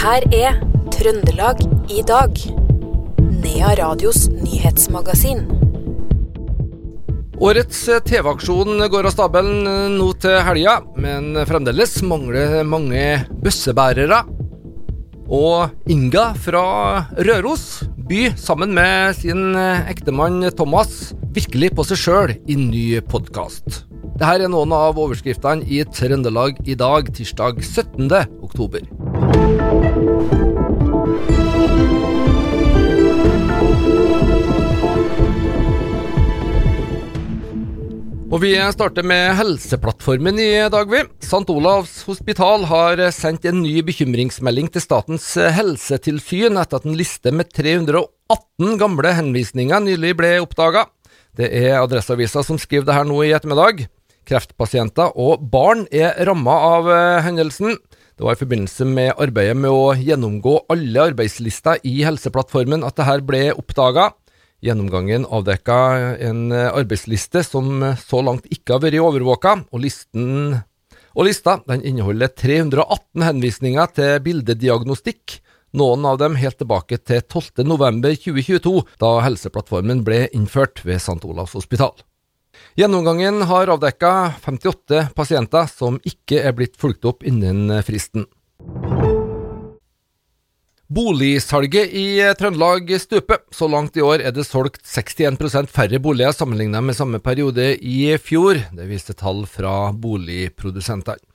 her er Trøndelag i dag. Nea Radios nyhetsmagasin. Årets TV-aksjon går av stabelen nå til helga, men fremdeles mangler mange bøssebærere. Og Inga fra Røros by sammen med sin ektemann Thomas virkelig på seg sjøl i ny podkast. Dette er noen av overskriftene i Trøndelag i dag, tirsdag 17. oktober. Og Vi starter med Helseplattformen i dag, vi. St. Olavs hospital har sendt en ny bekymringsmelding til Statens helsetilsyn etter at en liste med 318 gamle henvisninger nylig ble oppdaga. Det er Adresseavisa som skriver det her nå i ettermiddag. Kreftpasienter og barn er ramma av hendelsen. Det var i forbindelse med arbeidet med å gjennomgå alle arbeidslister i Helseplattformen at dette ble oppdaga. Gjennomgangen avdekka en arbeidsliste som så langt ikke har vært overvåka, og, og lista inneholder 318 henvisninger til bildediagnostikk, noen av dem helt tilbake til 12.11.2022, da Helseplattformen ble innført ved St. Olavs hospital. Gjennomgangen har avdekka 58 pasienter som ikke er blitt fulgt opp innen fristen. Boligsalget i Trøndelag stuper. Så langt i år er det solgt 61% færre boliger sammenlignet med samme periode i fjor. Det viser tall fra boligprodusentene.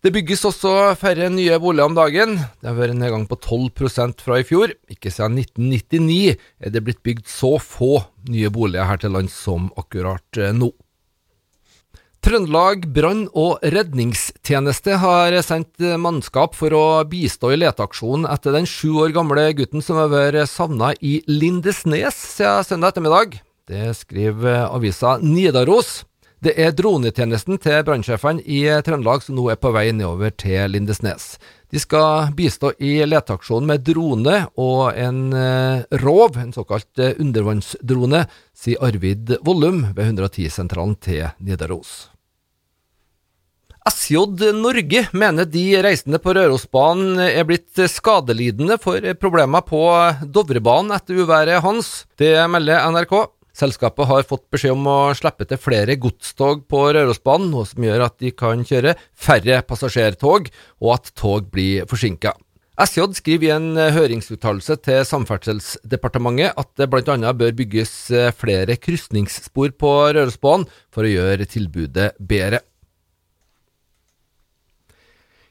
Det bygges også færre nye boliger om dagen. Det har vært en nedgang på 12% fra i fjor. Ikke siden 1999 er det blitt bygd så få nye boliger her til lands som akkurat nå. Trøndelag brann- og redningstjeneste har sendt mannskap for å bistå i leteaksjonen etter den sju år gamle gutten som har vært savna i Lindesnes siden søndag ettermiddag. Det skriver avisa Nidaros. Det er dronetjenesten til brannsjefene i Trøndelag som nå er på vei nedover til Lindesnes. De skal bistå i leteaksjonen med drone og en rov, en såkalt undervannsdrone, sier Arvid Vollum ved 110-sentralen til Nidaros. SJ Norge mener de reisende på Rørosbanen er blitt skadelidende for problemer på Dovrebanen etter uværet Hans. Det melder NRK. Selskapet har fått beskjed om å slippe til flere godstog på Rørosbanen, noe som gjør at de kan kjøre færre passasjertog, og at tog blir forsinka. SJ skriver i en høringsuttalelse til Samferdselsdepartementet at det bl.a. bør bygges flere krysningsspor på Rørosbanen for å gjøre tilbudet bedre.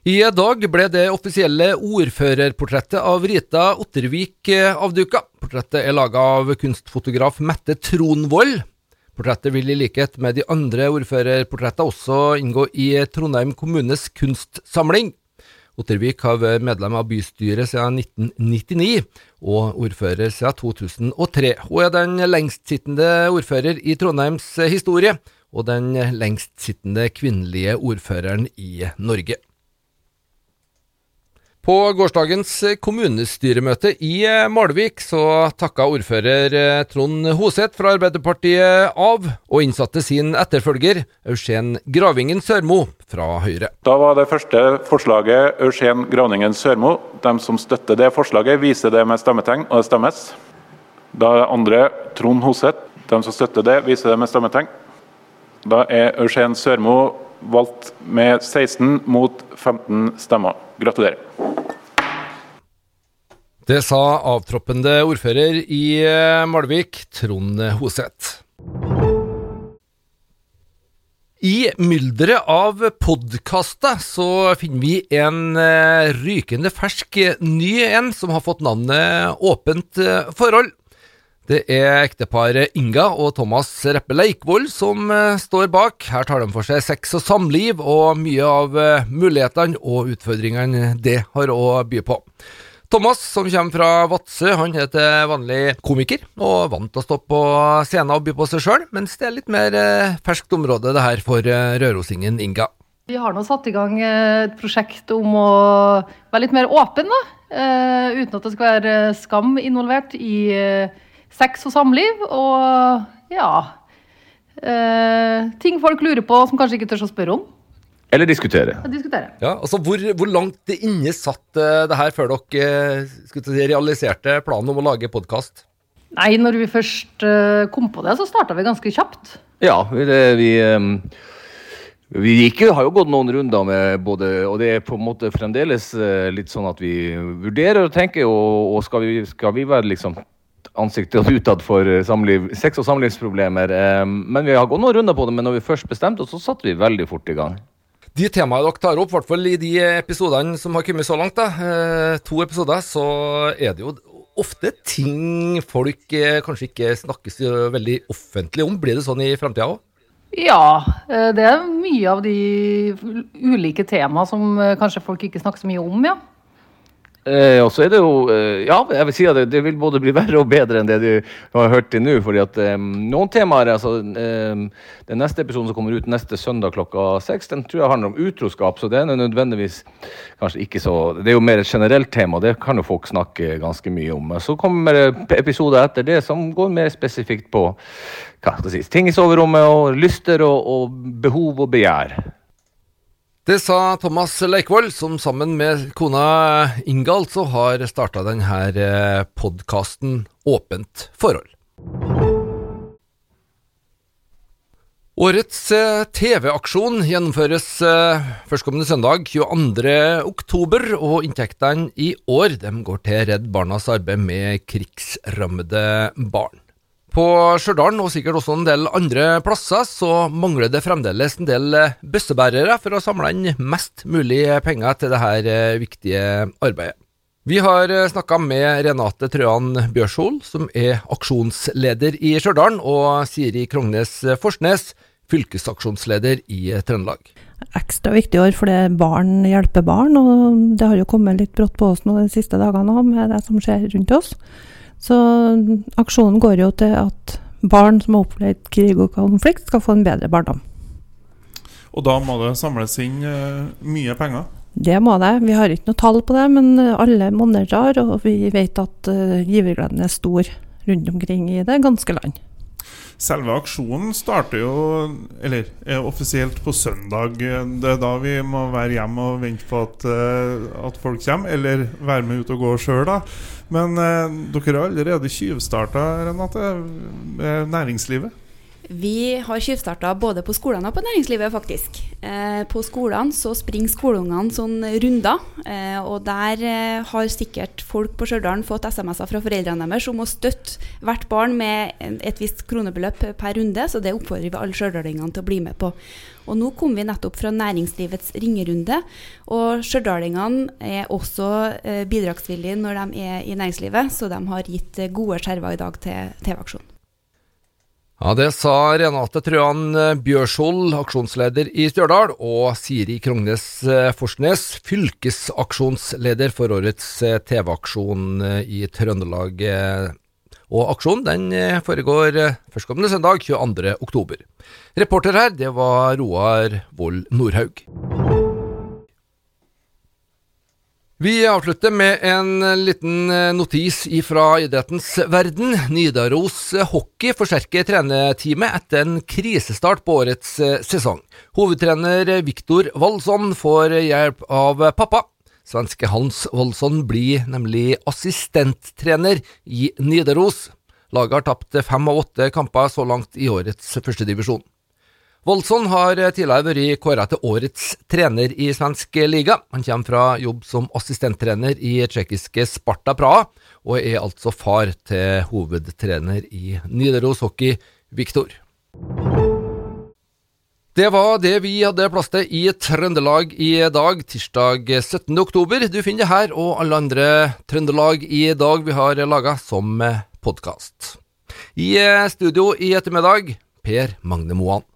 I dag ble det offisielle ordførerportrettet av Rita Ottervik avduka. Portrettet er laga av kunstfotograf Mette Tronvold. Portrettet vil i likhet med de andre ordførerportrettene også inngå i Trondheim kommunes kunstsamling. Ottervik har vært medlem av bystyret siden 1999, og ordfører siden 2003. Hun er den lengstsittende ordfører i Trondheims historie, og den lengstsittende kvinnelige ordføreren i Norge. På gårsdagens kommunestyremøte i Malvik så takka ordfører Trond Hoseth fra Arbeiderpartiet av, og innsatte sin etterfølger Eugen Gravingen Sørmo fra Høyre. Da var det første forslaget Eugen Gravingen Sørmo. De som støtter det forslaget, viser det med stemmetegn, og det stemmes. Da er det andre Trond Hoseth. De som støtter det, viser det med stemmetegn. Da er Eugen Sørmo valgt med 16 mot 15 stemmer. Gratulerer. Det sa avtroppende ordfører i Malvik, Trond Hoseth. I mylderet av podkaster så finner vi en rykende fersk ny en som har fått navnet Åpent forhold. Det er ekteparet Inga og Thomas Reppe Leikvoll som står bak. Her tar de for seg sex og samliv, og mye av mulighetene og utfordringene det har å by på. Thomas, som kommer fra Vadsø, han er til vanlig komiker, og vant til å stå på scenen og by på seg sjøl, mens det er litt mer ferskt område det her for rørosingen Inga. Vi har nå satt i gang et prosjekt om å være litt mer åpen, da. uten at det skal være skam involvert i sex og samliv, og ja eh, Ting folk lurer på som kanskje ikke tør å spørre om. Eller diskutere. Ja, diskutere. Ja, altså hvor, hvor langt inne satt eh, det her før dere skulle si, realiserte planen om å lage podkast? Nei, når vi først eh, kom på det, så starta vi ganske kjapt. Ja, det, vi vi gikk, har jo gått noen runder med både Og det er på en måte fremdeles litt sånn at vi vurderer og tenker, og, og skal, vi, skal vi være liksom ansiktet utad for samliv, sex- og samlivsproblemer? Men vi har gått noen runder på det, men når vi først bestemte oss, så satte vi veldig fort i gang. De temaene dere tar opp, i hvert fall i de episodene som har kommet så langt, da, eh, to episoder, så er det jo ofte ting folk eh, kanskje ikke snakkes veldig offentlig om. Blir det sånn i framtida òg? Ja, eh, det er mye av de ulike temaene som kanskje folk ikke snakker så mye om, ja. Eh, og så er det jo eh, Ja, jeg vil si at det, det vil både bli verre og bedre enn det du har hørt til nå. fordi at eh, noen temaer altså, eh, Den neste episoden som kommer ut neste søndag klokka seks, den tror jeg handler om utroskap. Så det er nødvendigvis kanskje ikke så Det er jo mer et generelt tema, det kan jo folk snakke ganske mye om. Så kommer episoder etter det som går mer spesifikt på hva skal jeg si, ting i soverommet, og lyster og, og behov og begjær. Det sa Thomas Leikvoll, som sammen med kona Ingald så har starta denne podkasten Åpent forhold. Årets eh, TV-aksjon gjennomføres eh, førstkommende søndag 22. oktober, og inntektene i år går til Redd Barnas arbeid med krigsrammede barn. På Stjørdal, og sikkert også en del andre plasser, så mangler det fremdeles en del eh, bøssebærere for å samle inn mest mulig penger til dette eh, viktige arbeidet. Vi har snakka med Renate Trøan Bjørshol, som er aksjonsleder i Stjørdal, og Siri Krognes Forsnes, fylkesaksjonsleder i Trøndelag. ekstra viktig år fordi barn hjelper barn, og det har jo kommet litt brått på oss nå de siste dagene med det som skjer rundt oss. Så aksjonen går jo til at barn som har opplevd krig og konflikt, skal få en bedre barndom. Og da må det samles inn eh, mye penger. Det må det. Vi har ikke noe tall på det, men alle monner drar, og vi vet at uh, givergleden er stor rundt omkring i det ganske land. Selve aksjonen starter jo, eller er offisielt på søndag. Det er da vi må være hjemme og vente på at, eh, at folk kommer, eller være med ut og gå sjøl, da. Men eh, dere har allerede tjuvstarta, Renate, med næringslivet. Vi har tjuvstarta både på skolene og på næringslivet, faktisk. Eh, på skolene så springer skoleungene sånn runder, eh, og der eh, har sikkert folk på Stjørdal fått SMS-er fra foreldrene deres om å støtte hvert barn med et visst kronebeløp per runde, så det oppfordrer vi alle stjørdalingene til å bli med på. Og nå kom vi nettopp fra næringslivets ringerunde, og stjørdalingene er også bidragsvillige når de er i næringslivet, så de har gitt gode skjerver i dag til TV-aksjonen. Ja, Det sa Renate Trøan Bjørshol, aksjonsleder i Stjørdal, og Siri Krognes eh, Forsnes, fylkesaksjonsleder for årets eh, TV-aksjon eh, i Trøndelag. eh. Og aksjonen den eh, foregår eh, førstkommende søndag 22. oktober. Reporter her, det var Roar Vold Nordhaug. Vi avslutter med en liten eh, notis fra idrettens verden. Nidaros Hockey forsterker trenerteamet etter en krisestart på årets eh, sesong. Hovedtrener Viktor Walsson får hjelp av pappa. Svenske Hans Walsson blir nemlig assistenttrener i Nidaros. Laget har tapt fem av åtte kamper så langt i årets førstedivisjon. Voldsson har tidligere vært kåra til årets trener i svensk liga. Han kommer fra jobb som assistenttrener i tsjekkiske Sparta Praha, og er altså far til hovedtrener i Nidaros Hockey, Viktor. Det var det vi hadde plass til i Trøndelag i dag, tirsdag 17. oktober. Du finner det her og alle andre Trøndelag i dag vi har laga som podkast. I studio i ettermiddag, Per Magne Moan.